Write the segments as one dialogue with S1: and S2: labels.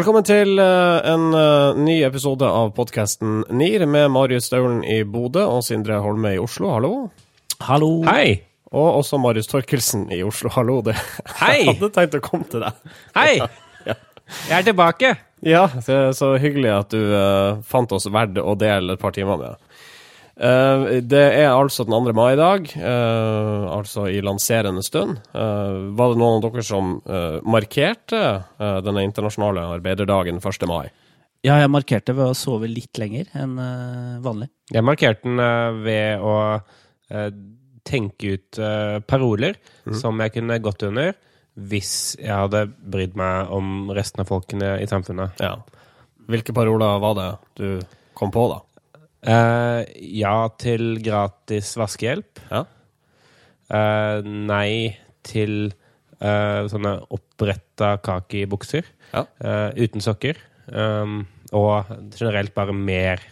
S1: Velkommen til eh, en eh, ny episode av podkasten NIR med Marius Staulen i Bodø og Sindre Holme i Oslo. Hallo.
S2: Hallo.
S3: Hei!
S1: Og også Marius Torkelsen i Oslo. Hallo. Det.
S3: Hei!
S1: Jeg hadde tenkt å komme til deg.
S3: Hei! Jeg er tilbake.
S1: Ja, det er så hyggelig at du uh, fant oss verdt å dele et par timer med. Eh, det er altså den 2. mai i dag, eh, altså i lanserende stund. Eh, var det noen av dere som eh, markerte denne internasjonale arbeiderdagen 1. mai?
S2: Ja, jeg markerte ved å sove litt lenger enn vanlig.
S3: Jeg markerte den ved å tenke ut paroler paroler som jeg kunne gått under hvis jeg hadde brydd meg om resten av folkene i samfunnet.
S1: Ja. Hvilke paroler var det du kom på, da?
S3: Eh, ja til gratis vaskehjelp.
S1: Ja.
S3: Uh, nei til uh, sånne oppretta kakibukser
S1: Ja.
S3: uten sokker. Um, og generelt bare mer.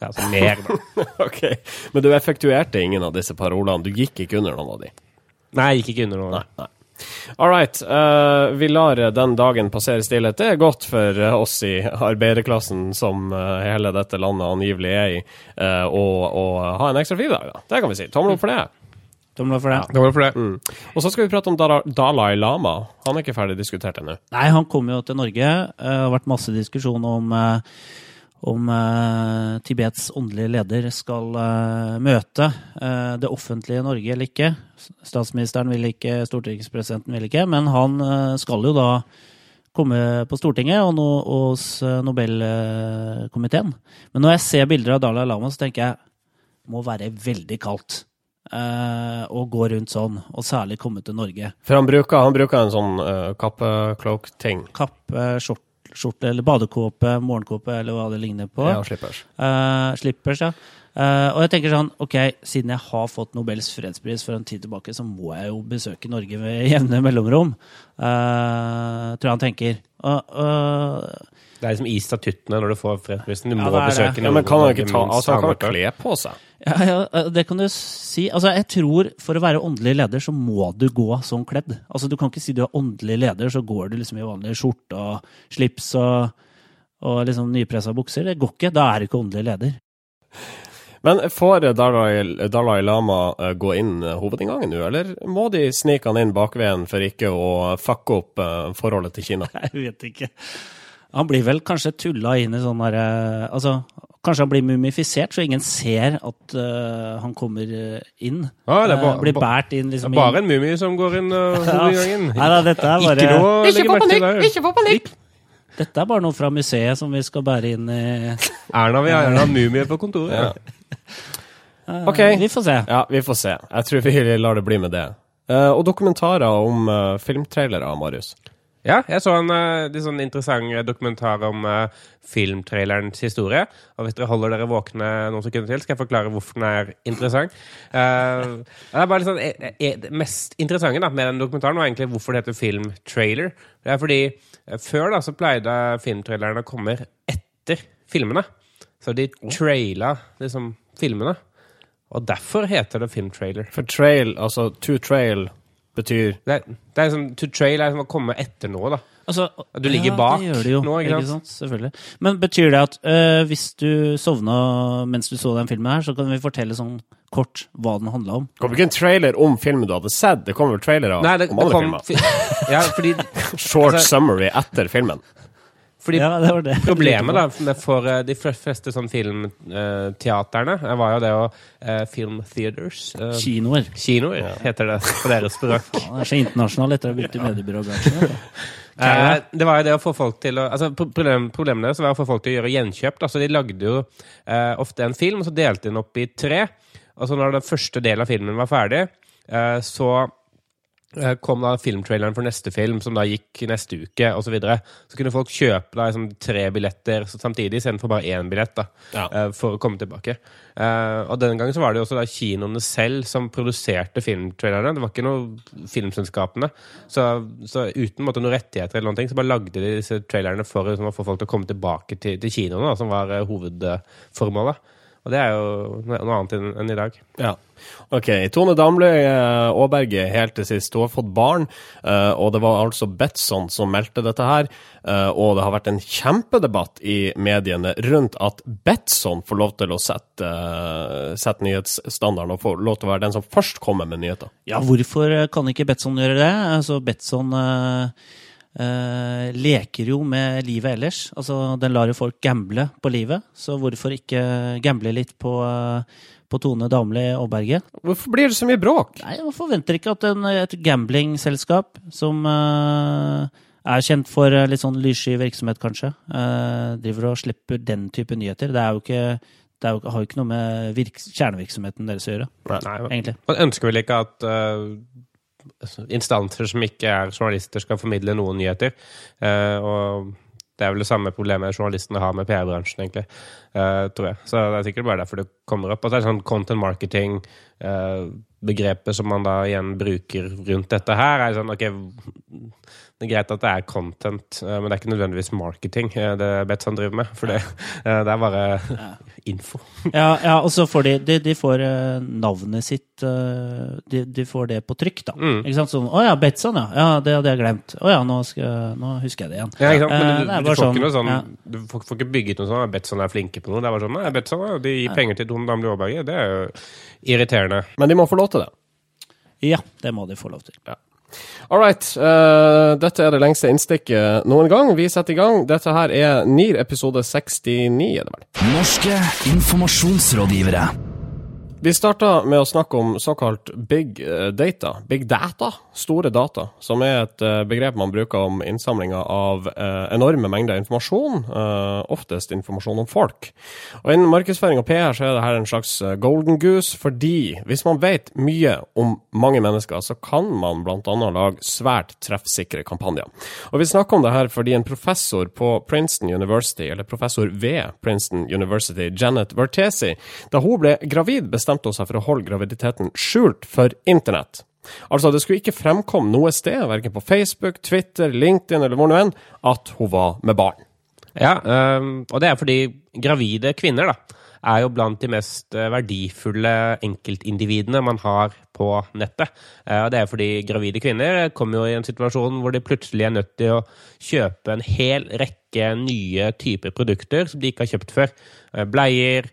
S3: Ja, altså mer, da.
S1: ok. Men du effektuerte ingen av disse parolene? Du gikk ikke under noen av de?
S3: Nei, jeg gikk ikke under noen.
S1: Nei. nei. All right. Uh, vi lar den dagen passere stillhet. Det er godt for eh, oss i arbeiderklassen, som eh, hele dette landet angivelig er i, uh, å, å ha en ekstra fridag. Da. Det kan vi si. Tommel opp for det.
S2: Tommel opp for det.
S3: Ja, for det.
S1: Mm. Og så skal vi prate om Dalai Lama. Han er ikke ferdig diskutert ennå.
S2: Nei, han kom jo til Norge. Eh, Det har vært masse diskusjon om, eh, om eh, Tibets åndelige leder skal eh, møte eh, det offentlige Norge eller ikke. Statsministeren vil ikke, stortingspresidenten vil ikke, men han eh, skal jo da komme på Stortinget og no, hos eh, Nobelkomiteen. Men når jeg ser bilder av Dalai Lama, så tenker jeg det må være veldig kaldt. eh, å gå rundt sånn, og særlig komme til Norge.
S1: For han bruker, han bruker en sånn uh, kappe-cloak-ting.
S2: kappe, skjort, skjorte eller badekåpe, morgenkåpe eller hva det ligner på.
S1: Ja, slippers.
S2: Uh, slippers, ja. Uh, og jeg tenker sånn, ok, siden jeg har fått Nobels fredspris for en tid tilbake, så må jeg jo besøke Norge med jevne mellomrom. Uh, tror jeg han tenker. Uh,
S3: Det er liksom i statuttene når du får fredsprisen. Du
S2: Ja,
S3: må
S2: det er det.
S1: Ja, men kan han ikke ta
S3: av
S1: Altså,
S3: år.
S1: kle på seg.
S2: Ja, ja, det kan du si. Altså, jeg tror for å være åndelig leder, så må du gå sånn kledd. Altså, du kan ikke si du er åndelig leder, så går du liksom i vanlig skjorte og slips og, og liksom nypressa bukser. Det går ikke. Da er du ikke åndelig leder.
S1: Men får Dalai, Dalai Lama eh, gå inn eh, hovedinngangen nå, eller må de snike han inn bakveien for ikke å fucke opp eh, forholdet til Kina?
S2: Jeg vet ikke. Han blir vel kanskje tulla inn i sånn derre Altså, kanskje han blir mumifisert, så ingen ser at uh, han kommer øh, inn.
S3: Ja, det er bare-
S2: uh, blir båret inn
S3: Det
S2: liksom
S3: er bare en mumie som går inn uh, hovedgangen.
S2: Nei da, dette er bare
S3: Ikke noe å legge merke til der.
S1: Ikke få panikk!
S2: Dette er bare noe fra museet som vi skal bære inn i
S3: Erna vil gjerne ha mumie på kontoret.
S1: Ja.
S2: Eh,
S1: Ok.
S2: Vi får se.
S1: Ja, vi får se. Jeg tror vi lar det bli med det. Eh, og dokumentarer om eh, filmtrailere, Marius.
S3: Ja, jeg så en uh, sånn interessant dokumentar om uh, filmtrailerens historie. Og hvis dere holder dere våkne noen sekunder til, skal jeg forklare hvorfor den er interessant. Uh, det er bare sånn, er, eh, Det mest interessante da, med den dokumentaren var egentlig hvorfor det heter filmtrailer. Det er fordi eh, før da så pleide filmtrailerne å komme etter filmene. Så de traila liksom filmene. Og derfor heter det filmtrailer.
S1: For trail, altså to trail, betyr
S3: Det, er- det er liksom, to trail er som å komme etter noe, da.
S2: Altså,
S3: Du ligger
S2: ja,
S3: bak
S2: det gjør det jo,
S3: nå, ikke
S2: ikke
S3: sant?
S2: Men betyr det at øh, hvis du sovna mens du så den filmen her, så kan vi fortelle sånn kort hva den handla om?
S1: Kommer ikke en trailer om filmen du hadde sett? Det kommer vel trailere om
S3: det
S1: andre
S3: kom,
S1: filmer.
S3: fi- ja, fordi,
S1: Short
S3: altså-
S1: summary etter filmen.
S3: Fordi
S2: Ja, det var det.
S3: problemet da, for eh, de fleste sånn filmteaterne eh, var jo det å eh, Film theaters. eh,
S2: Kinoer.
S3: kinoer, heter det på deres språk.
S2: Det er så internasjonalt etter å ha begynt i mediebyråbransjen.
S3: Eh, det var jo det å få folk til å altså problem, Problemet deres var å få folk til å gjøre gjenkjøp. Da. Så de lagde jo eh, ofte en film, og så delte de den opp i tre. Og så når den første delen av filmen var ferdig, eh, så eh, kom da filmtraileren for neste film, som da gikk neste uke, osv. Så, videre. så kunne folk kjøpe da liksom, tre billetter samtidig, istedenfor bare én billett. da,
S1: Ja.
S3: eh, For å komme tilbake. Eh, og den gangen så var det jo også da kinoene selv som produserte filmtrailerne. Det var ikke noe filmselskapene. Så, så uten måte, noen rettigheter eller noen ting, så bare lagde de disse trailerne for liksom, å få folk til å komme tilbake til, til kinoene, da, som var eh, hovedformålet. Og det er jo noe annet enn i dag.
S1: Ja. OK. Tone Damli eh, Aaberge helt til sist. Hun har fått barn, eh, og det var altså Betson som meldte dette her. eh, Og det har vært en kjempedebatt i mediene rundt at Betson får lov til å sette, sette nyhetsstandarden, og får lov til å være den som først kommer med nyheter.
S2: Ja, hvorfor kan ikke Betson gjøre det? Altså, Betson eh, leker jo med livet ellers. Altså, den lar jo folk gamble på livet, så hvorfor ikke gamble litt på, uh, på Tone Damli Aaberge?
S1: Hvorfor blir det så mye bråk?
S2: Nei, man forventer ikke at en, et gamblingselskap som uh, er kjent for litt sånn lyssky virksomhet, kanskje, eh, driver og slipper den type nyheter. Det er jo ikke det er jo, har jo ikke noe med virk, kjernevirksomheten deres å gjøre,
S3: Nei,
S2: egentlig.
S3: Man ønsker vel ikke at instanser som ikke er journalister, skal formidle noen nyheter. Eh, og det er vel det samme problemet journalistene har med PR-bransjen, egentlig. eh, tror jeg. Så det er sikkert bare derfor det kommer opp. Og så er det sånn content marketing, eh, som man da igjen bruker rundt dette her, er sånn ok det er greit at det er content, eh, men det er ikke nødvendigvis marketing eh, det Betson driver med. For det, eh, det er bare info.
S2: Ja, ja og så får de, de, de får navnet sitt de, de får det på trykk, da.
S3: Mm.
S2: Ikke sant? Sånn, å ja, Betson, ja. ja. Det hadde jeg glemt. Å ja, nå, skal, nå husker jeg det igjen.
S3: Ja, ikke sant? Men du, du, får
S2: sånn,
S3: ikke noe sånn
S2: ja.
S3: Du får, får ikke bygget noe sånn Betson er flinke på noe. Det er bare sånn Nei, Betson, ja, de gir penger til Don Damli Aaberge. Det er jo irriterende.
S1: Men de må få lov til det.
S2: Ja, det må de få lov til.
S1: All right. Uh, dette er det lengste innstikket noen gang. Vi setter i gang. Dette her er NIR episode 69, er det vel.
S4: Norske informasjonsrådgivere.
S1: Vi starta med å snakke om såkalt big eh, data. Big data, store data, som er et eh, begrep man bruker om innsamlinga av eh, enorme mengder informasjon, oftest informasjon om folk. Og Innen markedsføring og PR så er det her en slags golden goose, fordi hvis man vet mye om mange mennesker, så kan man bl.a. lage svært treffsikre kampanjer. Og Vi snakker om det her fordi en professor på Princeton University, eller professor ved Princeton University, Janet Vertesi, da hun ble gravid, bestemte hun seg for å holde graviditeten skjult for internett. Altså, det skulle ikke fremkomme noe sted, verken på Facebook, Twitter, LinkedIn eller hvor nå enn, at hun var med barn.
S3: Ja, og det er fordi gravide kvinner da, er jo blant de mest eh, verdifulle enkeltindividene man har på nettet. Eh, og det er fordi gravide kvinner kommer jo i en situasjon hvor de plutselig er nødt til å kjøpe en hel rekke nye typer produkter som de ikke har kjøpt før. Eh, Bleier,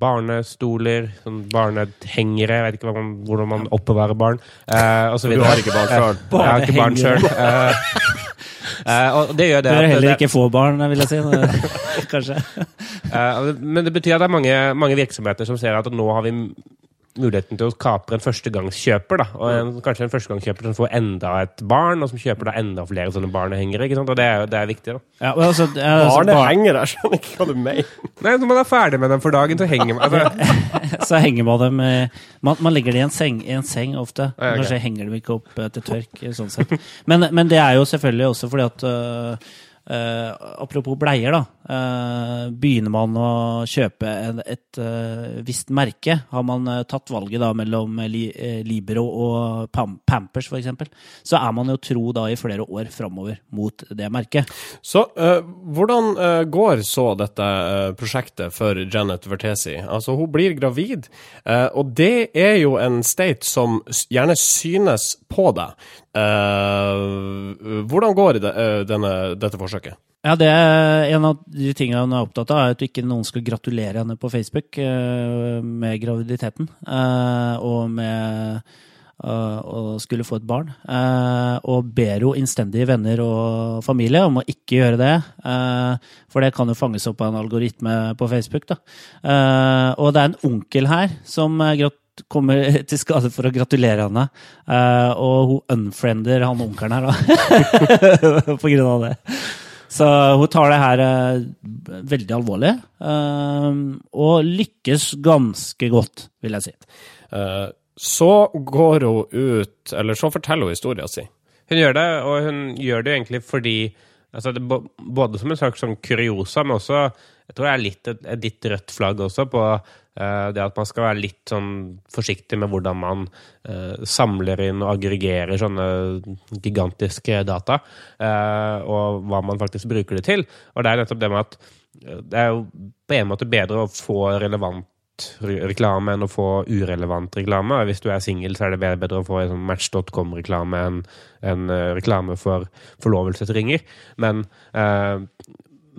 S3: barnestoler, sånn barnehengere, jeg vet ikke man, hvordan man oppbevarer barn, eh, og så
S1: Du har ikke barn sjøl.
S3: Eh, Jeg har ikke barn sjøl. og det gjør det
S2: Bør
S3: at
S2: heller ikke få barn, vil jeg si. Kanskje.
S3: Eh, men det betyr at det er mange, mange virksomheter som ser at nå har vi muligheten til å kapre en førstegangskjøper. Da. Og en, kanskje en førstegangskjøper som får enda et barn, og som kjøper da enda flere sånne barnehengere. Ikke sant? Og det er, det er viktig. da.
S2: Ja, men altså, det er- altså,
S1: Barne
S2: bar-
S1: henger der, skjønner ikke hva du mener.
S3: Nei, Når man er ferdig med dem for dagen, så henger man altså,
S2: så henger man dem man, man legger dem i en seng, i en seng ofte.
S3: Ja, okay.
S2: Kanskje henger dem ikke opp eh, til tørk. eh, sånn sett. Men, men det er jo selvfølgelig også fordi at øh, øh, Apropos bleier, da. Uh, begynner man å kjøpe en, et uh, visst merke, har man tatt valget da mellom li, Libero og Pam, Pampers f.eks., så er man jo tro da i flere år framover mot det merket.
S1: Så hvordan går så dette prosjektet for Janet Vertesi? Altså, hun blir gravid, og det er jo en state som gjerne synes på deg. Eh, hvordan går det, uh, denne, dette forsøket?
S2: Ja, det er En av de tingene hun er opptatt av, er at ikke noen skal gratulere henne på Facebook uh, med graviditeten. og med å skulle få et barn. Og ber jo innstendige venner og familie om å ikke gjøre det. for det kan jo fanges opp av en algoritme på Facebook. da. Og det er en onkel her som eh, grat kommer til skade for å gratulere henne. Uh, og hun unfriender han onkelen her, da. på grunn av det. Så hun tar det her uh, veldig alvorlig, Uh, og lykkes ganske godt, vil jeg si.
S1: Så går hun ut, eller så forteller hun historien sin.
S3: hun gjør det, og hun gjør det jo egentlig fordi altså det, Både som en slags sånn kuriosa, men også jeg tror det er litt et, litt rødt flagg også på det at man skal være litt sånn forsiktig med hvordan man eh, samler inn og aggregerer sånne gigantiske data, eh, og hva man faktisk bruker det til. Og det er nettopp det med at eh, det er jo på en måte bedre å få relevant reklame enn å få urelevant reklame. Hvis du er singel, så er det bedre å få en sånn Match.com-reklame enn eh, reklame for forlovelsesringer. Men, eh,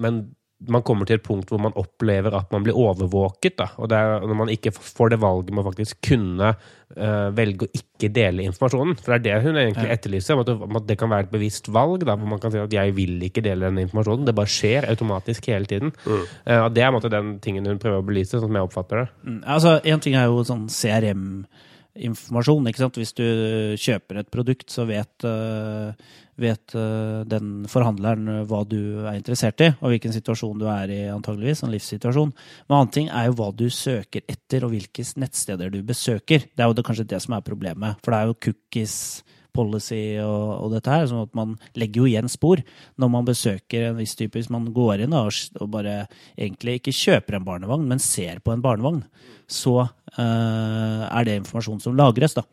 S3: men man kommer til et punkt hvor man opplever at man blir overvåket. Da. Og er når man ikke får det valget med å faktisk kunne uh, velge å ikke dele informasjonen. For det er det hun egentlig etterlyser, at, det- at det kan være et bevisst valg. Da, hvor man kan si at 'jeg vil ikke dele denne informasjonen'. Det bare skjer automatisk hele tiden. Mm. Uh, det er måte den tingen hun prøver å belyse, sånn som jeg oppfatter det.
S2: Mm, Altså, En ting er jo sånn CRM-informasjon. ikke sant? Hvis du kjøper et produkt, så vet, eh, vet eh, den forhandleren hva du er interessert i, og hvilken situasjon du er i, antageligvis, en livssituasjon. Men annen ting er jo hva du søker etter, og hvilke nettsteder du besøker. Det er jo det, kanskje det som er problemet. For det er jo cookies policy og, og dette her, sånn at man legger jo igjen spor når man besøker en viss type. Hvis man går inn og, og bare egentlig ikke kjøper en barnevogn, men ser på en barnevogn, så eh, er det informasjon som lagres, da.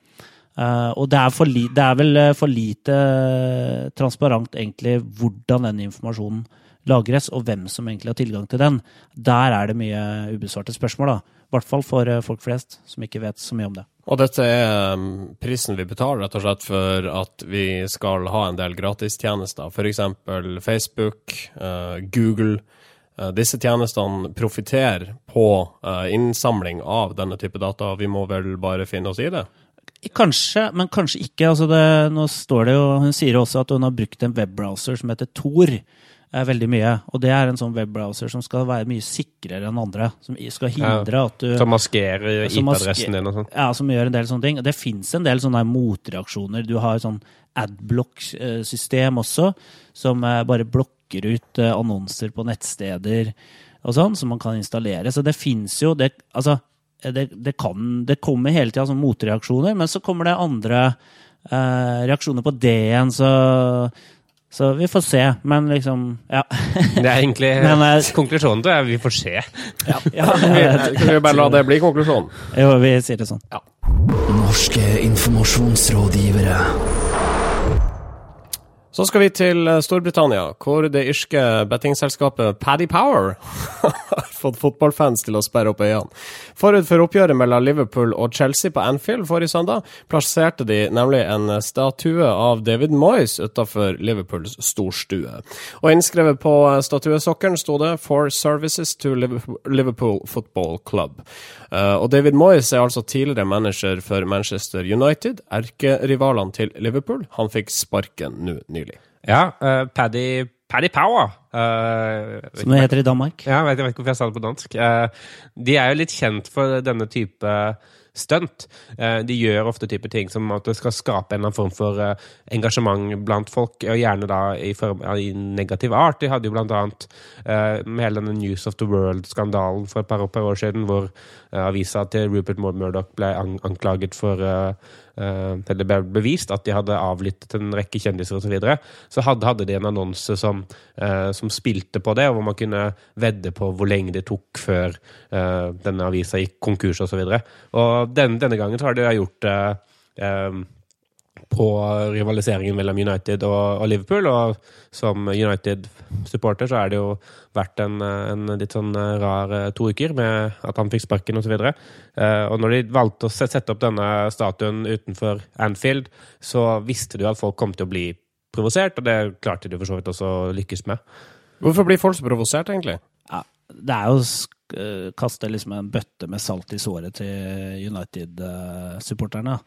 S2: Eh, og det er, li, det er vel eh, for lite eh, transparent egentlig hvordan den informasjonen lagres, og hvem som egentlig har tilgang til den. Der er det mye ubesvarte spørsmål, da. I hvert fall for folk flest som ikke vet så mye om det.
S1: Og dette er um, prisen vi betaler rett og slett for at vi skal ha en del gratistjenester. F.eks. Facebook, Google. Disse tjenestene profitterer på innsamling av denne type data. Vi må vel bare finne oss i det?
S2: Kanskje, men kanskje ikke. Altså det, nå står det jo, Hun sier også at hun har brukt en webbrowser som heter Tor. eh, Veldig mye. Og det er en sånn webbrowser som skal være mye sikrere enn andre. Som skal hindre at du
S3: Som maskerer IP-adressen din og sånn.
S2: Ja, som gjør en del sånne ting. Og Det fins en del sånne motreaksjoner. Du har et sånn adblock-system også, som eh, bare blokker ut eh, annonser på nettsteder og sånn, som man kan installere. Så det fins jo det, Altså, det, det, kan, det kommer hele tida sånn motreaksjoner, men så kommer det andre eh, reaksjoner på det igjen, så så vi får se. Men liksom Ja.
S3: Det er egentlig
S2: Men, eh,
S3: Konklusjonen til det vi får se.
S2: ja, ja
S1: Skal vi bare la det bli konklusjonen?
S2: jo, vi sier det sånn.
S4: Norske informasjonsrådgivere.
S1: Så skal vi til eh, Storbritannia, hvor det irske bettingselskapet Paddy Power har fått fotballfans til å sperre opp øynene. Forut for oppgjøret mellom Liverpool og Chelsea på Anfield forrige søndag, plasserte de nemlig en statue av David Moyes utenfor Liverpools storstue. Og innskrevet på statuesokkelen sto det 'For services to Liverpool- Liverpool Football Club'. Eh, og David Moyes er altså tidligere manager for Manchester United, erkerivalene til Liverpool. Han fikk sparken nå nylig.
S3: Ja, uh, Paddy, Paddy Power. Uh,
S2: Som det heter i Danmark.
S3: Ja, jeg vet, jeg vet ikke hvorfor jeg sa det på dansk. Uh, de er jo litt kjent for denne type stunt. De gjør ofte type ting som at det skal skape en eller annen form for engasjement blant folk, og gjerne da i, form, i negativ art. De hadde jo blant annet med hele denne News of the World-skandalen for et par, par år siden, hvor avisa til Rupert Murdoch ble anklaget for eh, eh, eller ble bevist at de hadde avlyttet en rekke kjendiser osv. Så, videre. så hadde, hadde de en annonse som, eh, som spilte på det, og hvor man kunne vedde på hvor lenge det tok før eh, denne avisa gikk konkurs osv. Og, så og den, denne gangen så har de gjort det eh, på rivaliseringen mellom United og, og Liverpool. Og som United-supporter så er det jo vært en, en litt sånn rar eh, to uker med at han fikk sparken osv. Og, uh, og når de valgte å sette opp denne statuen utenfor Anfield, så visste du at folk kom til å bli provosert, og det klarte de for så vidt også å lykkes med.
S1: Hvorfor blir folk så provosert, egentlig?
S2: Ja, det er jo eh, kaste liksom en bøtte med salt i såret til United-supporterne.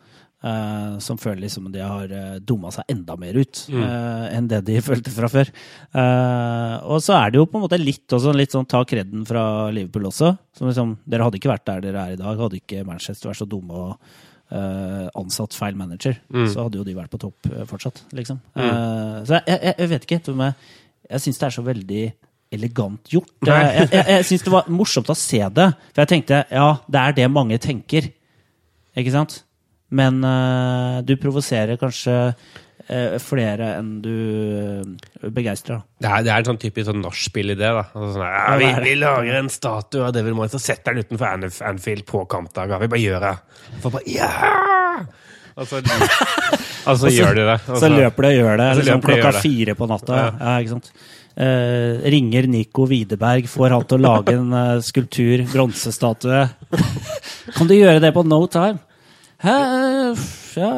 S2: Eh, som føler liksom de har uh, dumma seg enda mer ut eh, enn det de følte fra før. Eh, og så er det jo på en måte litt, også, litt sånn ta kreden fra Liverpool også. Som liksom, dere hadde ikke vært der dere er i dag, hadde ikke Manchester vært så dumme og eh, ansatt feil manager. Så hadde jo de vært på topp eh, fortsatt, liksom. Eh, så jeg, jeg, jeg vet ikke. Jeg, jeg syns det er så veldig elegant gjort. Jeg, jeg, jeg syns det var morsomt å se det. For jeg tenkte ja, det er det mange tenker. Ikke sant? Men uh, du provoserer kanskje uh, flere enn du uh, begeistrer.
S3: Det er, det er en sånn typisk sånn nachspiel-idé. Altså sånn, ja, vi, vi lager en statue av Devil Moyes og setter den utenfor Anf- Anfield på kampdag. Vi bare gjør det. For bare, ja! Og så, og så gjør de det. Og
S2: Så løper de og gjør det
S3: så
S2: liksom klokka
S3: det.
S2: fire på natta. Ja.
S3: Ja.
S2: Eh, ringer Nico Widerberg, får han til å lage en skulptur, bronsestatue. kan du gjøre det på no time? Hæ? Ja,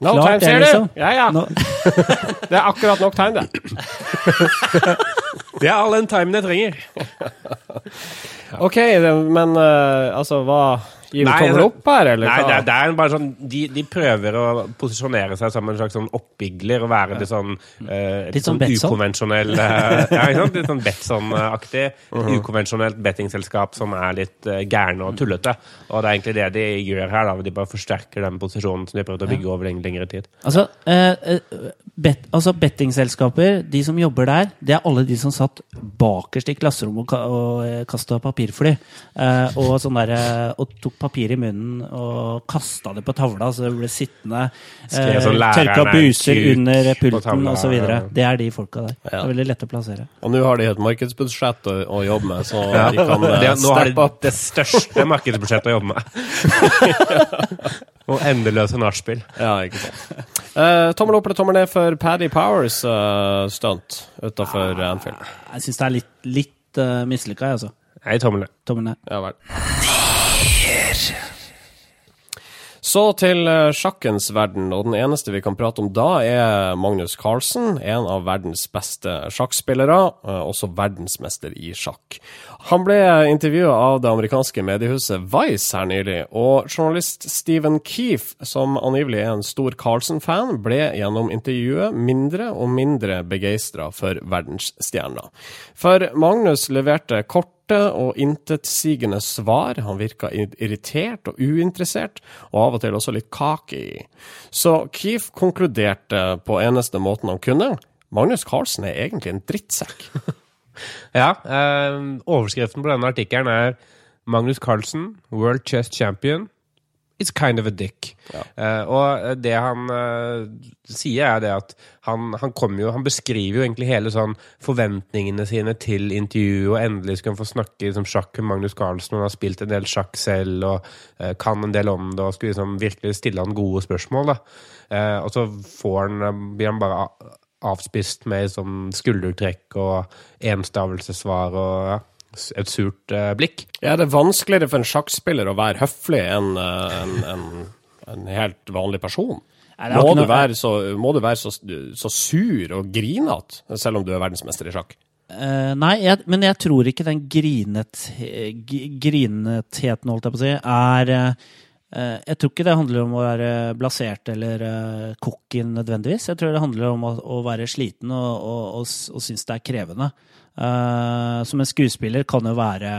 S1: No time, ser du?
S2: liksom.
S1: Ja, ja.
S2: No.
S1: Det er akkurat nok time, det.
S3: Det er all den timen jeg trenger.
S1: OK, men eh, altså, hva Gir
S3: Nei,
S1: tommel opp her, eller
S3: Nei, det er, det er bare sånn de, de prøver å posisjonere seg som en slags sånn oppbygler og være litt sånn uh,
S2: Litt sånn sånn
S3: ukonvensjonell uh, Ja, ikke sant? Litt sånn Betson-aktig.
S1: Mhm.
S3: Ukonvensjonelt bettingselskap som er litt uh, gærne og tullete. Og det er egentlig det de gjør her. da De bare forsterker den posisjonen som de har prøvd å bygge over leng lengre tid.
S2: Altså, bet, altså bettingselskaper, de som jobber der, det er alle de som satt bakerst i klasserommet og, og eh, kasta papirfly. Eh, og, sånn der, eh, og tok papir i munnen og kasta det på tavla, så det ble sittende. Eh,
S3: sånn,
S2: tørka
S3: er
S2: buser under pulten osv. Det er de folka der. Det er veldig lett å plassere.
S1: Og nå har de et markedsbudsjett å, å jobbe med, så de kan eh,
S3: Det, nå har de det største markedsbudsjettet å jobbe med. og endeløse nachspiel.
S1: Ja, ikke sant. Eh, tommel opp eller tommel ned for Paddy Powers uh, utafor ja, Anfield.
S2: Jeg syns det er litt, litt uh, mislykka, jeg, altså.
S3: Nei, tommel ned.
S2: Tommel ned.
S1: Ja vel. Så til eh, sjakkens verden, og den eneste vi kan prate om da, er Magnus Carlsen, en av verdens beste sjakkspillere, eh, også verdensmester i sjakk. Han ble intervjua av det amerikanske mediehuset Vice her nylig, og journalist Stephen Keefe, som angivelig er en stor Carlsen-fan, ble gjennom intervjuet mindre og mindre begeistra for verdensstjerna. For Magnus leverte kort korte og intetsigende svar. Han virka irritert og uinteressert, og av og til også litt kaki. Så Keefe konkluderte på eneste måten han kunne. Magnus Carlsen er egentlig en drittsekk.
S3: Ja, eh, overskriften på denne artikkelen er Magnus Carlsen, world chess champion. It's kind of a dick. Eh, og det han uh, sier, er det at han, han kommer jo Han beskriver jo egentlig hele sånn forventningene sine til intervjuet, og endelig skal han få snakke liksom, sjakk med Magnus Carlsen. Han har spilt en del sjakk selv og uh, kan en del om det, og skulle liksom virkelig stille han gode spørsmål. og så får han, blir han bare avspist med sånn skuldertrekk og enstavelsesvar og ja, et surt eh, blikk.
S1: Ja, det er vanskeligere for en sjakkspiller å være høflig enn eh, en, en, en helt vanlig person.
S2: Nei,
S1: Må du
S2: noe-
S1: være, så, må du være så, så sur og grinete, selv om du er verdensmester i sjakk?
S2: Uh, nei, jeg, men jeg tror ikke den grinet, grinetheten, holdt jeg på å si, er eh, eh, Jeg tror ikke det handler om å være blasert eller uh, cocky nødvendigvis. Jeg tror det handler om å, å være sliten og, og, og, og synes det er krevende. Eh, som en skuespiller kan jo være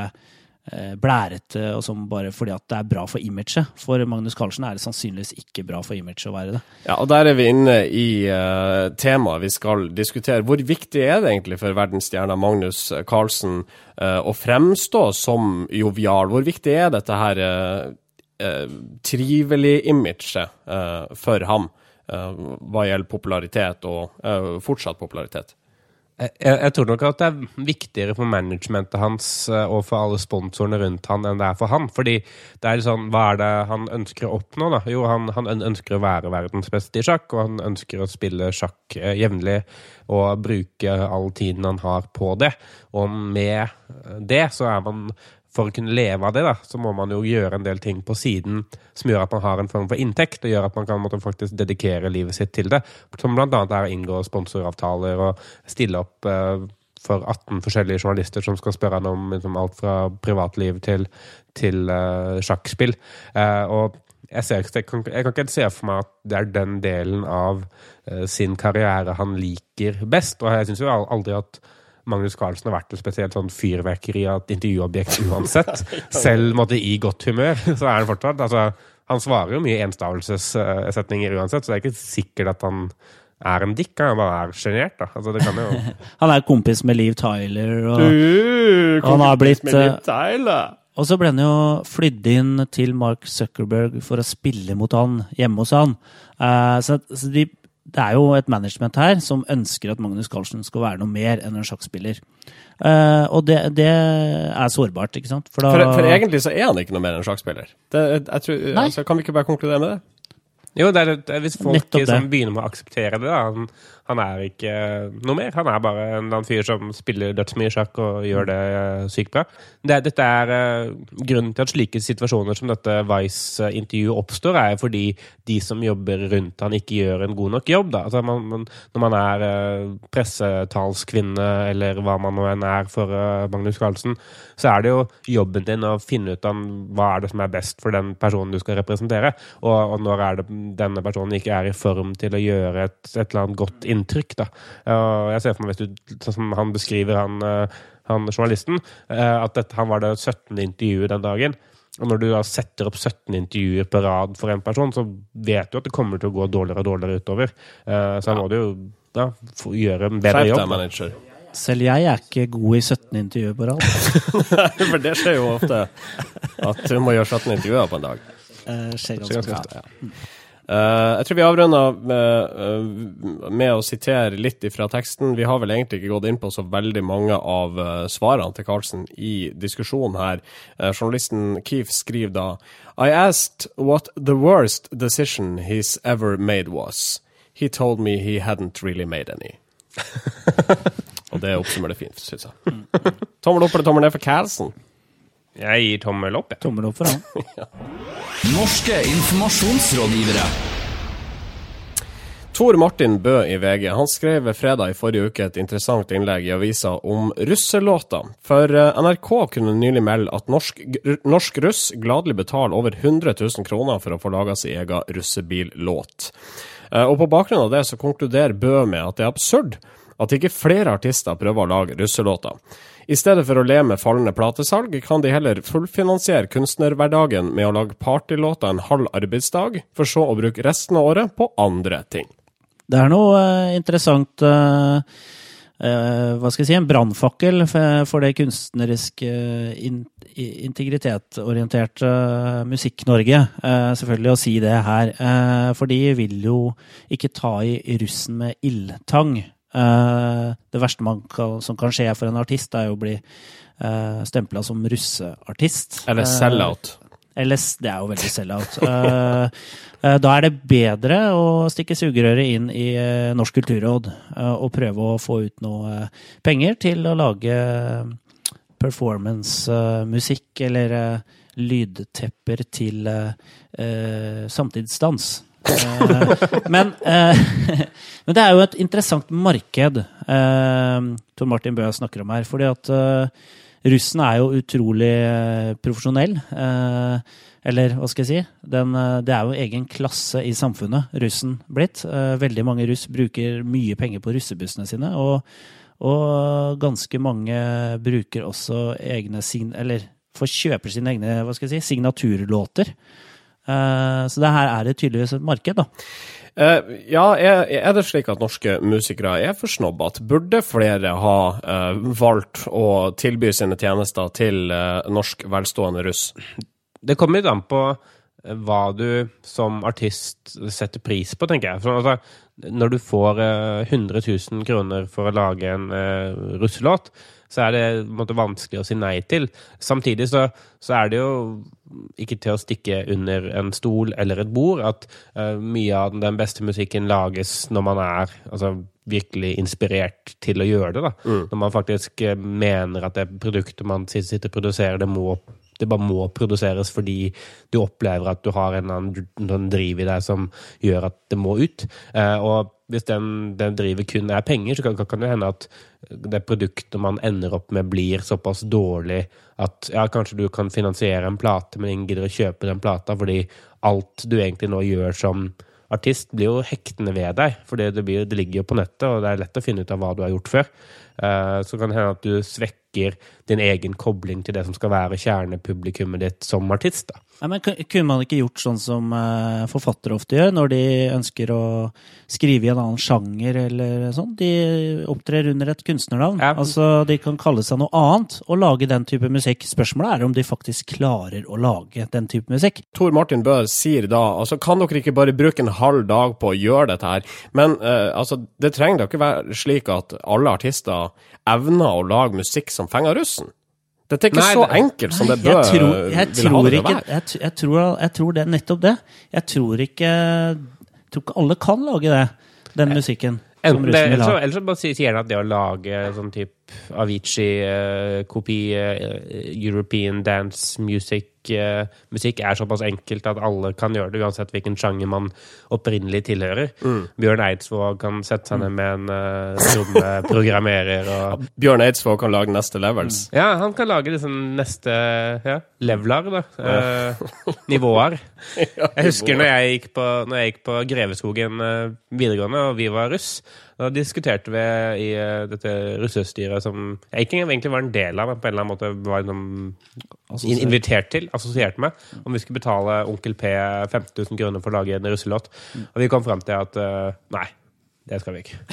S2: eh, blærete og som bare fordi at det er bra for imaget. For Magnus Carlsen er det sannsynligvis ikke bra for imaget å være det.
S1: Ja, og der er vi inne i uh, temaet vi skal diskutere. Hvor viktig er det egentlig for verdensstjerna Magnus Carlsen uh, å fremstå som jovial? Hvor viktig er dette her uh, trivelig-imaget eh, for ham hva gjelder popularitet og fortsatt popularitet?
S3: Jeg, jeg tror nok at det er viktigere for managementet hans eh, og for alle sponsorene rundt han enn det er for han. Fordi det er sånn, hva er det han ønsker å oppnå? da? Jo, han, han ønsker å være verdens beste i sjakk, og han ønsker å spille sjakk eh, jevnlig og bruke all tiden han har på det. Og med det så er man for å kunne leve av det, da, så må man jo gjøre en del ting på siden som gjør at man har en form for inntekt, og gjør at man kan måtte, faktisk dedikere livet sitt til det. Som annet er å inngå sponsoravtaler og stille opp eh, for 18 forskjellige journalister som skal spørre han om liksom, alt fra privatliv til, til eh, sjakkspill. Eh, og jeg, ser, jeg, kan, jeg kan ikke se for meg at det er den delen av eh, sin karriere han liker best. Og jeg syns jo aldri at Magnus Carlsen har vært et spesielt sånn fyrverkeri av et intervjuobjekt uansett. Selv måtte, i godt humør, så er han fortsatt altså, Han svarer jo mye enstavelsessetninger uansett, så det er ikke sikkert at han er en dick. Han bare er sjenert, da. Altså, det kan jo
S2: Han er kompis med Liv Tyler. og...
S1: Du,
S2: Han har blitt, eh! Og så ble han jo flydd inn til Mark Zuckerberg for å spille mot han hjemme hos han. Eh, så, så de det er jo et management her som ønsker at Magnus Carlsen skal være noe mer enn en sjakkspiller. Uh, og det, det er sårbart, ikke sant?
S1: For, for, egentlig så er han ikke noe mer enn sjakkspiller. Det, jeg tror, altså, kan vi ikke bare konkludere med det?
S3: Jo, det er, det er hvis folk som begynner med å akseptere det. da, han er ikke noe mer. Han er bare en fyr som spiller dødsmye sjakk og gjør det uh, sykt bra. Det, dette er uh, Grunnen til at slike situasjoner som dette Vice-intervjuet oppstår, er fordi de som jobber rundt han ikke gjør en god nok jobb. Altså, man, man, når man er uh, pressetalskvinne, eller hva man nå enn er for Magnus Carlsen, så er det jo jobben din å finne ut av hva er det som er best for den personen du skal representere. Og, og når er det denne personen ikke er i form til å gjøre et, et eller annet godt inntrykk inntrykk. da. Jeg ser for meg, hvis du, sånn som han beskriver, han, eh, han journalisten, eh, at dette, han var det 17. intervjuet den dagen. Og når du da setter opp 17 intervjuer på rad for en person, så vet du at det kommer til å gå dårligere og dårligere utover. Eh, så han må jo da gjøre en bedre jobb.
S1: Manager.
S2: Selv jeg er ikke god i 17 intervjuer på rad.
S1: For det skjer jo ofte at du må gjøre 17 intervjuer på en dag.
S2: Uh, skjer ganske ofte, ja.
S1: Uh, jeg tror vi avrunder med, uh, med, å sitere litt fra teksten. Vi har vel egentlig ikke gått inn på så veldig mange av uh, svarene til Carlsen i diskusjonen her. journalisten Keefe skriver da I asked what the worst decision he's ever made was. He told me he hadn't really made any. Og det oppsummerer det fint, syns jeg. Mm. Tommel opp eller tommel ned for Carlsen?
S3: Jeg gir tommel opp, jeg.
S2: Tommel opp for han. ja.
S4: Norske informasjonsrådgivere.
S1: Tor Martin Bø i VG han skrev fredag i forrige uke et interessant innlegg i avisa om russelåter. For eh, NRK kunne nylig melde at norsk, norsk russ gladelig betaler over 100 000 kroner for å få laga sin egen russebillåt. Eh, og på bakgrunn av det så konkluderer Bø med at det er absurd at ikke flere artister prøver å lage russelåter. I stedet for å le med fallende platesalg, kan de heller fullfinansiere kunstnerhverdagen med å lage partylåter en halv arbeidsdag, for så å bruke resten av året på andre ting.
S2: Det er noe uh, interessant uh, uh, Hva skal jeg si? En brannfakkel for, det kunstneriske in, Musikk-Norge, selvfølgelig, å si det her. for de vil jo ikke ta i russen med ildtang. Eh, det verste kan, som kan skje for en artist, er jo å bli uh, eh, stempla som russeartist.
S1: Eller eh, sell-out.
S2: Eller, det er jo veldig sell-out. da er det bedre å stikke sugerøret inn i Norsk kulturråd og prøve å få ut noe penger til å lage performance-musikk eller lydtepper til samtidsdans. Men, eh, men, det er jo et interessant marked eh, Tor Martin Bøe snakker om her. fordi at eh, russen er jo utrolig profesjonell. eller hva skal jeg si? Den, det er jo egen klasse i samfunnet, russen blitt. veldig mange russ bruker mye penger på russebussene sine. og og ganske mange bruker også egne. Eller får kjøper sine egne hva skal jeg si, signaturlåter. Eh, så det her er det tydeligvis et marked, da.
S1: Uh, ja, er, er, det slik at norske musikere er for snobbete? Burde flere ha uh, valgt å tilby sine tjenester til uh, norsk velstående russ?
S3: Det kommer litt an på hva du som artist setter pris på, tenker jeg. For, altså, når du får 100 000 kroner for å lage en russelåt, så er det måte, vanskelig å si nei til. Samtidig så, så, er det jo ikke til å stikke under en stol eller et bord at uh, mye av den beste musikken lages når man er altså, virkelig inspirert til å gjøre det. Mm. Når man faktisk uh, mener at det produktet man sitter og produserer, det må det bare må produseres fordi du opplever at du har en annen driv i deg som gjør at det må ut. Uh, og hvis den, den driver kun er penger, så kan, kan, det hende at det produktet man ender opp med, blir såpass dårlig at ja, kanskje du kan finansiere en plate, men ingen gidder å kjøpe den plata fordi alt du egentlig nå gjør som artist, blir jo hektende ved deg. For det, det, ligger jo på nettet, og det er lett å finne ut av hva du har gjort før. Uh, så kan det hende at du svekker svekker din egen kobling til det som skal være kjernepublikummet ditt som artist. da.
S2: Nei, men Kunne man ikke gjort sånn som eh, forfattere ofte gjør, når de ønsker å skrive i en annen sjanger eller sånn? De opptrer under et kunstnernavn.
S3: Ja.
S2: Altså, De kan kalle seg noe annet og lage den type musikk. Spørsmålet er om de faktisk klarer å lage den type musikk.
S1: Tor Martin Bø sier da altså kan dere ikke bare bruke en halv dag på å gjøre dette her? Men uh, altså, det trenger da ikke være slik at alle artister evner å lage musikk som fenger russen. Dette er ikke
S3: Nei,
S1: så
S3: det-
S1: enkelt som det bør
S2: jeg tror, jeg
S1: vil ha det til å være.
S2: jeg, tror, jeg tror det er nettopp det. Jeg tror ikke, tror ikke alle kan lage det, den musikken. Som
S3: Enten det,
S2: russen vil
S3: eller, så,
S2: ha.
S3: eller så bare sier han at det å lage sånn type Avicii-kopi, European dance music eh, musikk er såpass enkelt at alle kan gjøre det, uansett hvilken sjanger man opprinnelig tilhører. Bjørn Eidsvåg kan sette seg ned med en uh, trommeprogrammerer og
S1: Bjørn Eidsvåg kan lage neste levels.
S3: Ja, han kan lage liksom neste ja, leveler, da. Eh, nivåer. Jeg husker når jeg gikk på, når jeg gikk på Greveskogen eh, videregående, og vi var russ. Da diskuterte vi i eh, dette russestyret som jeg ikke egentlig var en del av, men på en eller annen måte var noen, in- invitert til, assosiert med, om vi skulle betale Onkel P 15 000 kroner for å lage en russelåt. Og vi kom fram til at eh, nei, det skal vi ikke.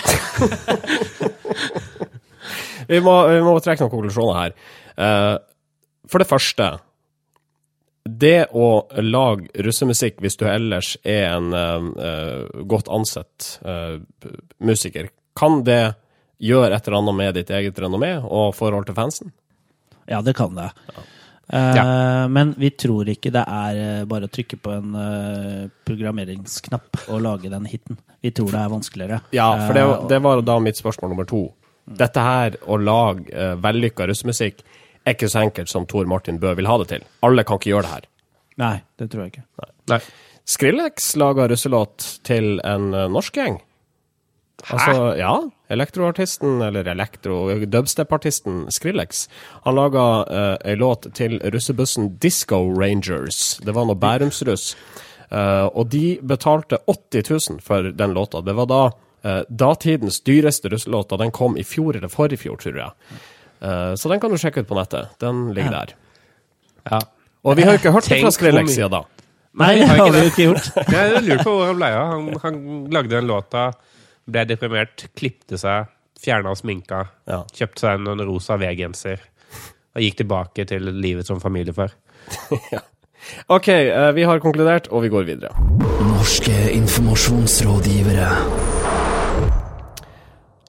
S1: Vi må, vi må trekke noen konklusjoner her. Eh, for det første Det å lage russemusikk hvis du ellers er en eh, eh, godt ansett uh, musiker, kan det gjøre et eller annet med ditt eget renommé og forhold til fansen?
S2: Ja, det kan det. Eh, Men vi tror ikke det er bare å trykke på en programmeringsknapp og lage den hiten. Vi tror det er vanskeligere.
S1: Ja, for det, det var da mitt spørsmål nummer to. Dette her, å lage uh, vellykka russemusikk, er ikke så enkelt som Tor Martin Bø vil ha det til. Alle kan ikke gjøre det her.
S2: Nei, det tror jeg ikke.
S3: Nei.
S1: Skrillex laga russelåt til en uh, norsk gjeng. Altså, ja. Elektroartisten, eller elektro, dubstep-artisten Skrillex, han laga uh, ei låt til russebussen Disco Rangers. Det var noe Bærumsruss. Uh, og de betalte 80 000 for den låta. Det var da uh, datidens dyreste russelåt, og den kom i fjor eller forrige fjor, tror jeg. Uh, så den kan du sjekke ut på nettet. Den ligger der.
S3: Ja.
S1: Og vi har jo ikke hørt det fra Skrillex siden da.
S2: Nei, det har vi ikke gjort.
S3: Jeg lurer på hvor han ble av. Han, han lagde den låta, ble deprimert, klipte seg, fjerna sminka,
S1: Ja.
S3: kjøpte seg en rosa V-genser og gikk tilbake til livet som familiefar.
S1: OK, uh, vi har konkludert, og vi går videre.
S4: Norske informasjonsrådgivere.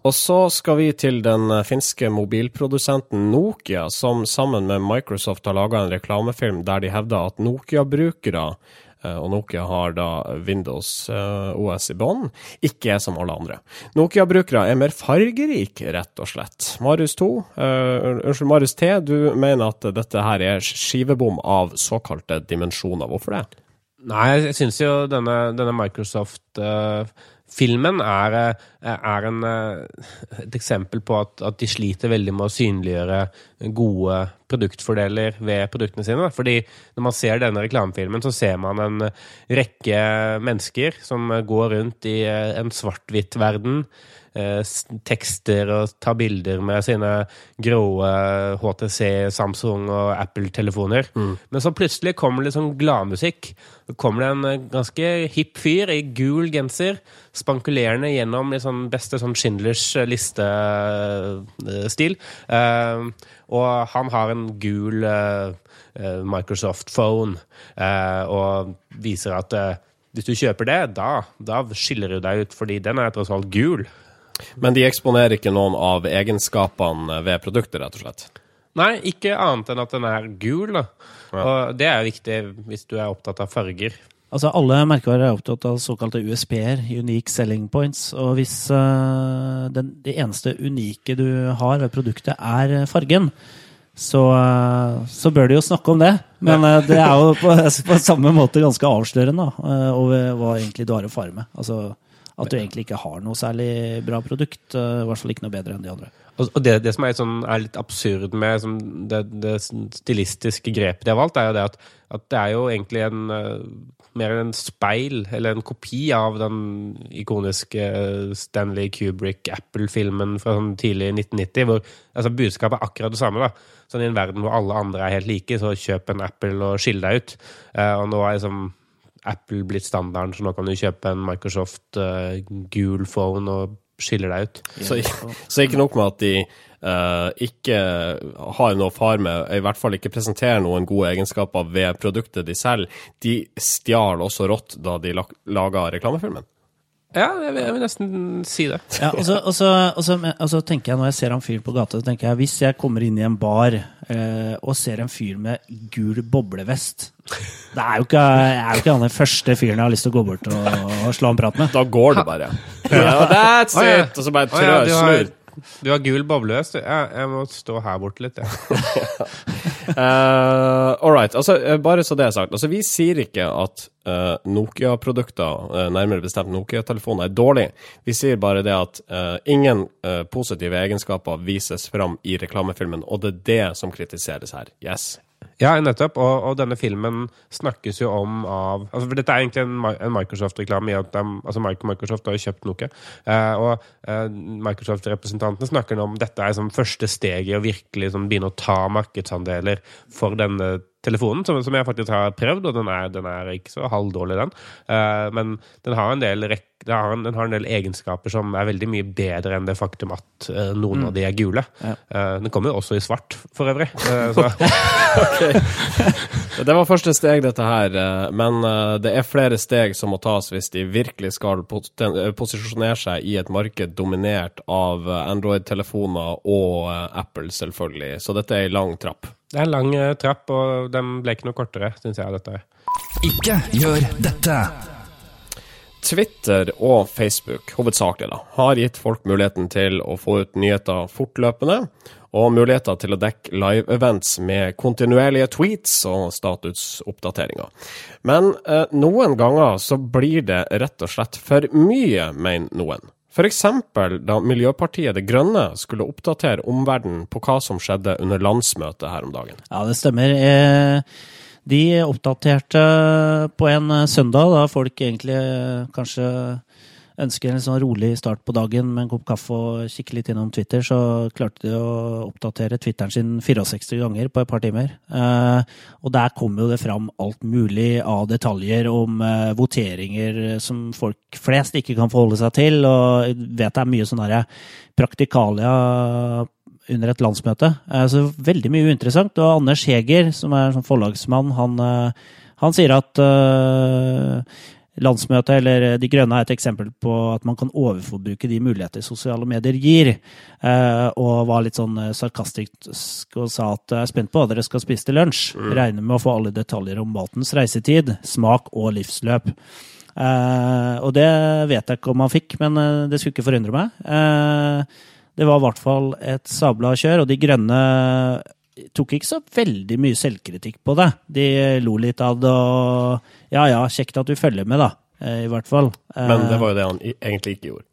S1: Og så skal vi til den eh, finske mobilprodusenten Nokia, som sammen med Microsoft har laga en reklamefilm der de hevder at Nokia-brukere, eh, og Nokia har da Windows eh, OS i bånn, ikke er som alle andre. Nokia-brukere er mer fargerike, rett og slett. Marius 2, eh, unnskyld, Marius T, du mener at dette her er skivebom av såkalte dimensjoner. Hvorfor det?
S3: Nei, jeg syns jo denne, denne Microsoft-filmen er, eh, er en, eh, et eksempel på at, at de sliter veldig med å synliggjøre gode produktfordeler ved produktene sine. Fordi når man ser denne reklamefilmen, så ser man en rekke mennesker som går rundt i eh, en svart-hvitt verden. eh, Tekster og tar bilder med sine grå HTC, Samsung og Apple-telefoner. Men så plutselig kommer det litt sånn gladmusikk. Så kommer det en eh, ganske hipp fyr i gul genser, spankulerende gjennom sånn beste sånn Schindlers liste-stil. Eh, og han har en gul eh, eh, Microsoft Phone uh, og viser at uh, hvis du kjøper det, da, da skiller du deg ut, fordi den er tross alt gul.
S1: Men de eksponerer ikke noen av egenskapene ved produktet, rett og slett.
S3: Nei, ikke annet enn at den er gul. Da. Og det er viktig hvis du er opptatt av farger.
S2: Altså, Alle merkevarer er opptatt av såkalte USP-er, Unique Selling Points. Og hvis uh, den, det eneste unike du har ved produktet, er eh, fargen, så, uh, så bør du jo snakke om det. Men uh, det er jo på, på samme måte ganske avslørende da, over hva egentlig du har å fare med. Altså At du egentlig ikke har noe særlig bra produkt. I hvert fall ikke noe bedre enn de andre.
S3: Og det, det som er, sånn, er litt absurd med det, det stilistiske grepet de har valgt, er jo det at, at det er jo egentlig en mer en speil, eller en kopi av den ikoniske Stanley Kubrick-Apple-filmen fra sånn tidlig 1990, hvor altså, budskapet er akkurat det samme. da. Sånn I en verden hvor alle andre er helt like, så kjøp en Apple og skill deg ut. Uh, og nå er liksom Apple blitt standarden, så nå kan du kjøpe en Microsoft uh, gul phone og skiller deg ut.
S1: Så, så ikke nok med at de eh, ikke har noe far med, i hvert fall ikke presenterer noen gode egenskaper ved produktet de selger, de stjal også rått da de lag, laga reklamefilmen.
S3: Ja, jeg vil, jeg vil nesten si det.
S2: Ja, og så, og, så, og, så, og så tenker jeg Når jeg ser han fyren på gata, så tenker jeg hvis jeg kommer inn i en bar eh, og ser en fyr med gul boblevest Det er jo ikke, er jo ikke han den første fyren jeg har lyst til å gå bort og, og slå en prat med.
S1: Da går det bare. Ja, that's it! Og så bare
S3: Å, ja,
S1: trø,
S3: du har- gul bobleløs. Ja, jeg må stå her borte litt, jeg.
S1: Uh, all right. Altså, eh, bare så det er sagt. Altså, vi sier ikke at uh, Nokia-produkter, uh, nærmere bestemt Nokia-telefoner, er dårlig. Vi sier bare det at ingen positive egenskaper vises fram i reklamefilmen, og det er det som kritiseres her. Yes.
S3: Ja, nettopp. Og, og denne filmen snakkes jo om av altså For dette er egentlig en, en Microsoft-reklame. altså Microsoft har jo kjøpt Nokia. Eh, og eh, Microsoft-representantene snakker nå om dette er som første steg i å virkelig sånn, begynne å ta markedsandeler for denne telefonen, som, som jeg faktisk har prøvd, og den er, den er ikke så halvdårlig, den. Eh, men den har, en del den har, en, den har en del egenskaper som er veldig mye bedre enn det faktum at uh, noen av de er gule.
S2: Ja.
S3: Uh, den kommer jo også i svart, for øvrig. Så
S1: Det var første steg, dette her, eh, men eh, det er flere steg som må tas hvis de virkelig skal eh, posisjonere seg i et marked dominert av Android-telefoner og Apple, selvfølgelig. Så dette er ei lang trapp.
S3: Det er en lang trapp, og den ble ikke noe kortere, syns jeg. dette er.
S4: Ikke gjør dette.
S1: Twitter og Facebook, hovedsakelig, da, har gitt folk muligheten til å få ut nyheter fortløpende, og muligheter til å dekke live-events med kontinuerlige tweets og statusoppdateringer. Men eh, noen ganger så blir det rett og slett for mye, mener noen. Eksempel da Miljøpartiet De Grønne skulle oppdatere omverdenen på hva som skjedde under landsmøtet her om dagen.
S2: Ja, det stemmer. Eh, De oppdaterte på en eh, søndag, da folk egentlig eh, kanskje ønsker en sånn rolig start på dagen med en kopp kaffe og kikke litt innom Twitter, så klarte de å oppdatere Twitteren sin 64 ganger på et par timer. Eh, og der kom jo det fram alt mulig av detaljer om eh, voteringer som folk flest ikke kan forholde seg til, og jeg vet det er mye sånn derre praktikalia under et landsmøte. Eh, Så veldig mye uinteressant. Og Anders Heger, som er sånn forlagsmann, han, eh, han sier at eh, landsmøtet eller De grønne er et eksempel på at man kan overforbruke de muligheter sosiale medier gir. Eh, Og var litt sånn eh, sarkastisk og sa at jeg er spent på hva dere skal spise til lunsj. Regner med å få alle detaljer om matens reisetid, smak og livsløp. Eh, og det vet jeg ikke om han fikk, men eh, det skulle ikke forundre meg. Eh, det var i hvert fall et sabla kjør, og De grønne tok ikke så veldig mye selvkritikk på det. De lo litt av det og Ja ja, kjekt at du følger med, da. eh, I hvert fall.
S1: Men det var jo det han egentlig ikke gjorde.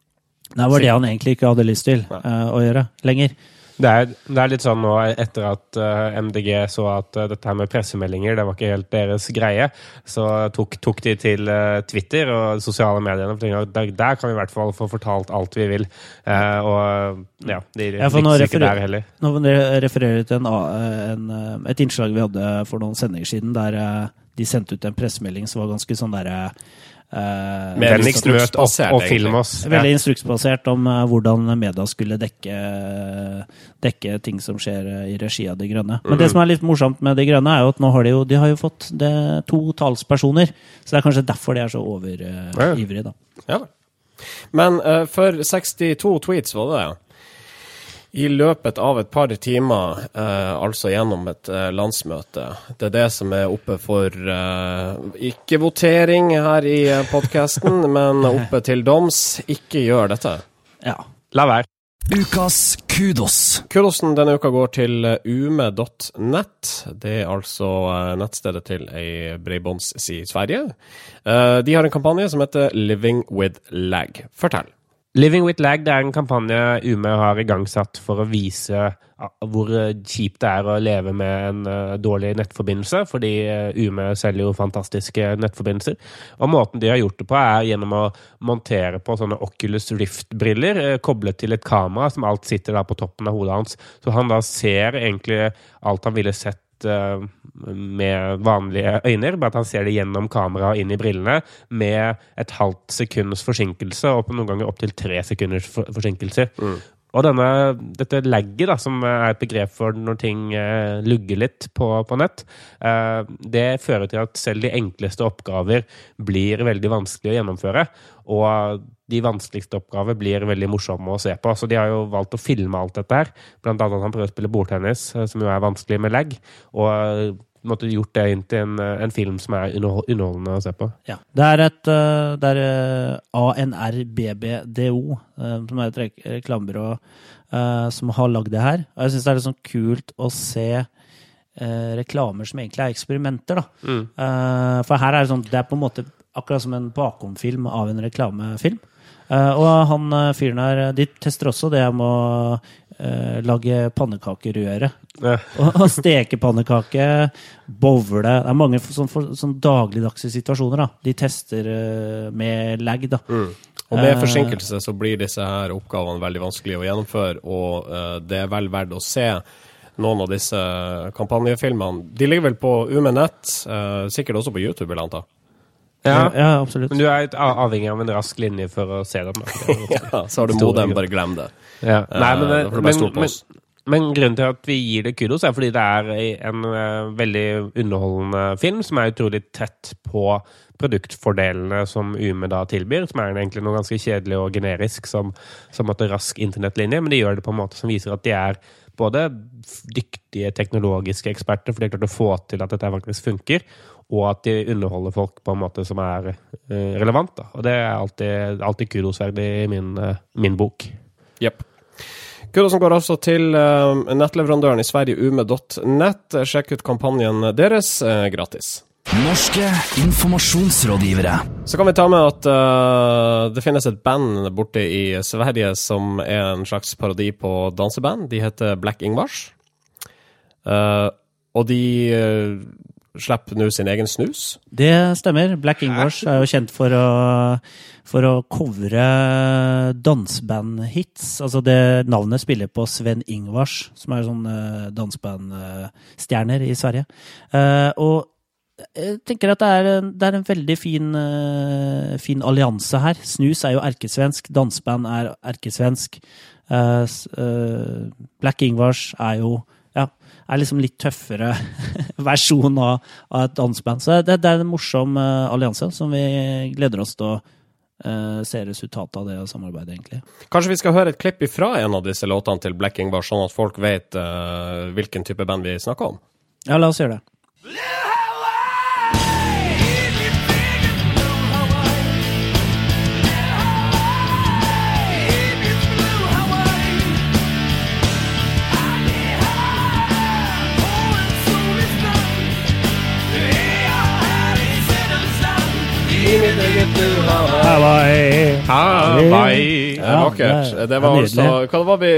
S2: Det var det han egentlig ikke hadde lyst til
S1: Nei.
S2: eh, å gjøre lenger.
S3: Det er, det er litt sånn nå etter at eh, MDG så at eh, dette her med pressemeldinger det var ikke helt deres greie, så tok, tok de til eh, Twitter og sosiale medier. For Der, der kan vi i hvert fall få fortalt alt vi vil. Og ja, de
S2: Ja, nå
S3: ikke der heller.
S2: Nå refererer jeg til en, en, et innslag vi hadde for noen sendinger siden, der de sendte ut en pressemelding som var ganske sånn derre eh,
S1: Mer
S3: Vennligst møt
S1: instruksbasert,
S3: og film oss.
S2: Veldig instruksbasert om uh, hvordan media skulle dekke, dekke ting som skjer eh, i regi av De grønne. Men det som er litt morsomt med De grønne, er jo at nå har de jo, de har jo fått det, to talspersoner. Så det er kanskje derfor de er så
S3: Ja.
S2: overivrige, da.
S1: Ja. Men eh, for 62 tweets var det, ja. I løpet av et par timer, eh, altså gjennom et eh, landsmøte. Det er det som er oppe for eh, ikke votering her i uh, podkasten, men oppe til doms. Ikke gjør dette.
S2: Ja.
S3: La være.
S4: Ukas kudos.
S1: Kudosen denne uka går til ume.net, ume.nett. Det er altså eh, nettstedet til ei bredbåndsside i Sverige. Eh, De har en kampanje som heter Living with lag. Fortell.
S3: Living with lag det er en kampanje Ume har igangsatt for å vise ah, hvor eh, kjipt det er å leve med en eh, dårlig nettforbindelse, fordi eh, Ume selger jo fantastiske nettforbindelser. Og måten de har gjort det på, er gjennom å montere på sånne Oculus Rift-briller koblet til et kamera, som alt sitter da på toppen av hodet hans. Så han da ser egentlig alt han ville sett eh, med vanlige øyne, bare at han ser det gjennom kameraet og inn i brillene med et halvt sekunds forsinkelse, og på noen ganger opptil tre sekunders forsinkelse forsinkelser. Og denne, dette lagget, da, som er et begrep for når ting eh, lugger litt på, på nett, eh, det fører til at selv de enkleste oppgaver blir veldig vanskelig å gjennomføre. Og de vanskeligste oppgaver blir veldig morsomme å se på. Så de har jo valgt å filme alt dette her. Blant annet at han prøver å spille bordtennis, eh, som jo er vanskelig med lag. Og eh, måtte gjort det inn til en, eh, en film som er underholdende å se på.
S2: Ja. Det er et eh, det er eh, ANRBBDO, som er et rek- reklamebyrå som har lagd det her. Og jeg syns det er litt sånn kult å se reklamer som egentlig er eksperimenter, da. Eh, for her er det sånn Det er på en måte akkurat som en bakomfilm av en reklamefilm. Og han fyren her, de tester også det med å eh, lage pannekakerøre.
S3: Ja.
S2: Og, steke pannekake, bowle Det er mange sånn, for, sånn dagligdagse situasjoner. da. De tester eh, med lag, da.
S1: Og med
S2: Eh,
S1: forsinkelse så blir disse her oppgavene veldig vanskelig å gjennomføre, og eh, det er vel verdt å se noen av disse kampanjefilmene. De ligger vel på UMNett, uh, sikkert også på YouTube, vil jeg anta.
S3: Ja.
S2: ja, absolutt.
S3: Men du er avhengig av en rask linje for å se dem.
S1: Ja, så har du modem, bare glem det.
S3: Ja. Nei, men,
S1: uh,
S3: men, men, men grunnen til at vi gir det kudos, er fordi det er en uh, veldig underholdende film som er utrolig tett på produktfordelene som Ume da tilbyr, som er egentlig noe ganske kjedelig og generisk, som, som at det er rask internettlinje, men de gjør det på en måte som viser at de er både dyktige teknologiske eksperter, for de har klart å få til at dette faktisk funker, og at de underholder folk på en måte som er eh, relevant. Da. Og det er alltid, alltid kudosverdig i min, eh, min bok.
S1: Jepp. Kudosen går altså til eh, nettleverandøren i Sverige, ume.nett. Sjekk ut kampanjen deres gratis.
S4: Norske informasjonsrådgivere.
S1: Så kan vi ta med at uh, det finnes et band borte i Sverige som er en slags parodi på danseband. De heter Black Ingvars. Uh, og de uh, slipper nå sin egen snus.
S2: Det stemmer. Black Ingvars er jo kjent for å, for å covre dansebandhits. Altså det navnet spiller på Sven Ingvars, som er sånn uh, dansebandstjerner i Sverige. Eh, og jeg tenker at det er, en- det er en veldig fin, eh, fin allianse her. Snus er jo erkesvensk, danseband er erkesvensk. Eh, eh, Black Ingvars er jo er liksom litt tøffere versjon av, av et danseband. Så det, det er en morsom eh, allianse som vi gleder oss til å uh, se resultatet av det samarbeidet, egentlig.
S1: Kanskje vi skal høre et klipp ifra en av disse låtene til Black bare sånn at folk vet uh, hvilken type band vi snakker om?
S2: Ja, la oss gjøre det. Hawaii.
S3: Hawaii!
S1: Er vakkert.
S2: det
S1: var altså, var vi,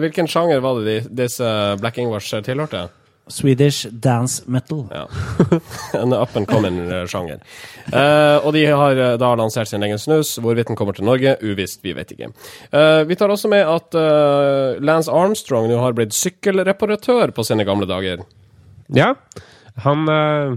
S1: hvilken sjanger var det disse Black English tilhørte?
S2: Swedish dance metal.
S1: Ja. en up and coming-sjanger. Eh, og de har eh, da lansert sin egen snus. Hvorvidt den kommer til Norge, uvisst, vi vet ikke. Eh, vi tar også med at eh, Lance Armstrong nå har blitt sykkelreparatør på sine gamle dager.
S3: Ja, han eh,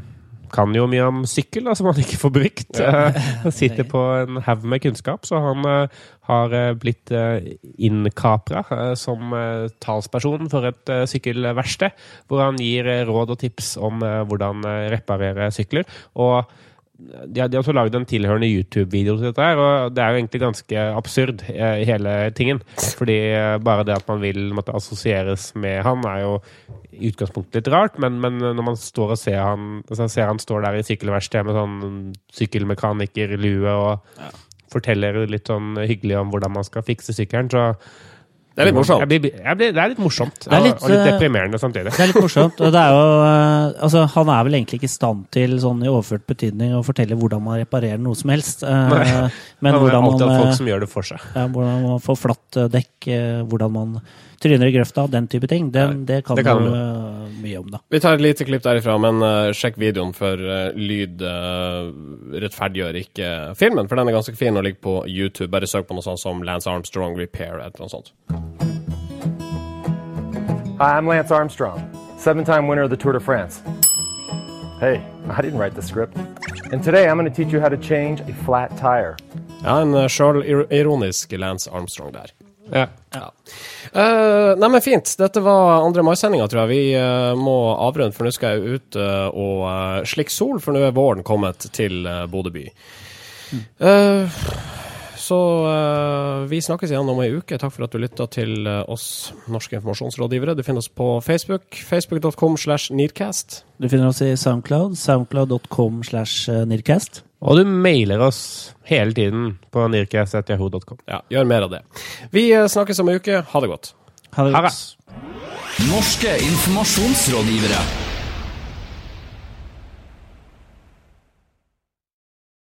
S3: kan jo mye om sykkel, da, som han ikke får brukt. Eh, han sitter på en haug med kunnskap, så han eh, har eh, blitt uh, innkapra eh, som eh, talsperson for et sykkelverksted, hvor han gir eh, råd og tips om eh, hvordan eh, reparere sykler. Og de har, også lagd en tilhørende YouTube-video til dette, her, og det er jo egentlig ganske absurd, eh, hele tingen. Fordi eh, bare det at man vil måtte assosieres med han, er jo i utgangspunktet litt rart, men, men når man står og ser han, altså ser han står der i sykkelverkstedet med sånn sykkelmekanikerlue og forteller litt sånn hyggelig om hvordan man skal fikse sykkelen, så
S1: Det er litt morsomt.
S3: Jeg blir, jeg blir, det er litt morsomt.
S2: Det er litt,
S3: og, og litt
S2: eh,
S3: deprimerende samtidig.
S2: Det er litt morsomt. og det er jo, eh, altså, han er vel egentlig ikke i stand til sånn i overført betydning å fortelle hvordan man reparerer noe som helst. eh,
S3: Nei.
S2: Men hvordan man,
S3: folk som gjør det for seg.
S2: ja, hvordan man får flatt dekk, hvordan man tryner i grøfta, den type ting. Den, det kan
S3: det kan du.
S2: mye om, da.
S1: Vi tar et lite klipp derifra, men uh, sjekk videoen, for uh, lyd uh, rettferdiggjør ikke filmen. For den er ganske fin og ligger på YouTube. Bare søk på noe sånt som Lance Armstrong Repair eller noe sånt.
S5: Hi, I'm Lance Armstrong, seven time winner of the Tour de France. Hey, I didn't write the script. And today I'm going to teach you how to change a flat tire.
S1: Ja, en uh, sjølironisk Lance Armstrong der.
S3: Ja.
S1: Uh, nei, men fint. Dette var andre mai-sendinga, tror jeg. Vi uh, må avrunde, for nå skal jeg ut uh, og uh, slikke sol, for nå er våren kommet til uh, Bodø by. Eh, så eh, vi snakkes igjen om ei uke. Takk for at du lytta til eh, oss norske informasjonsrådgivere. Du finner oss på Facebook. Facebook.com slash Nearcast.
S2: Du finner oss i Soundcloud, soundcloud.com slash eh, Nearcast.
S3: Og du mailer oss hele tiden på nirkes.yahoo.com.
S1: Ja, gjør mer av det. Vi snakkes om ei uke. Ha det godt.
S2: Ha det
S3: Ha det.
S2: godt.
S4: Norske informasjonsrådgivere.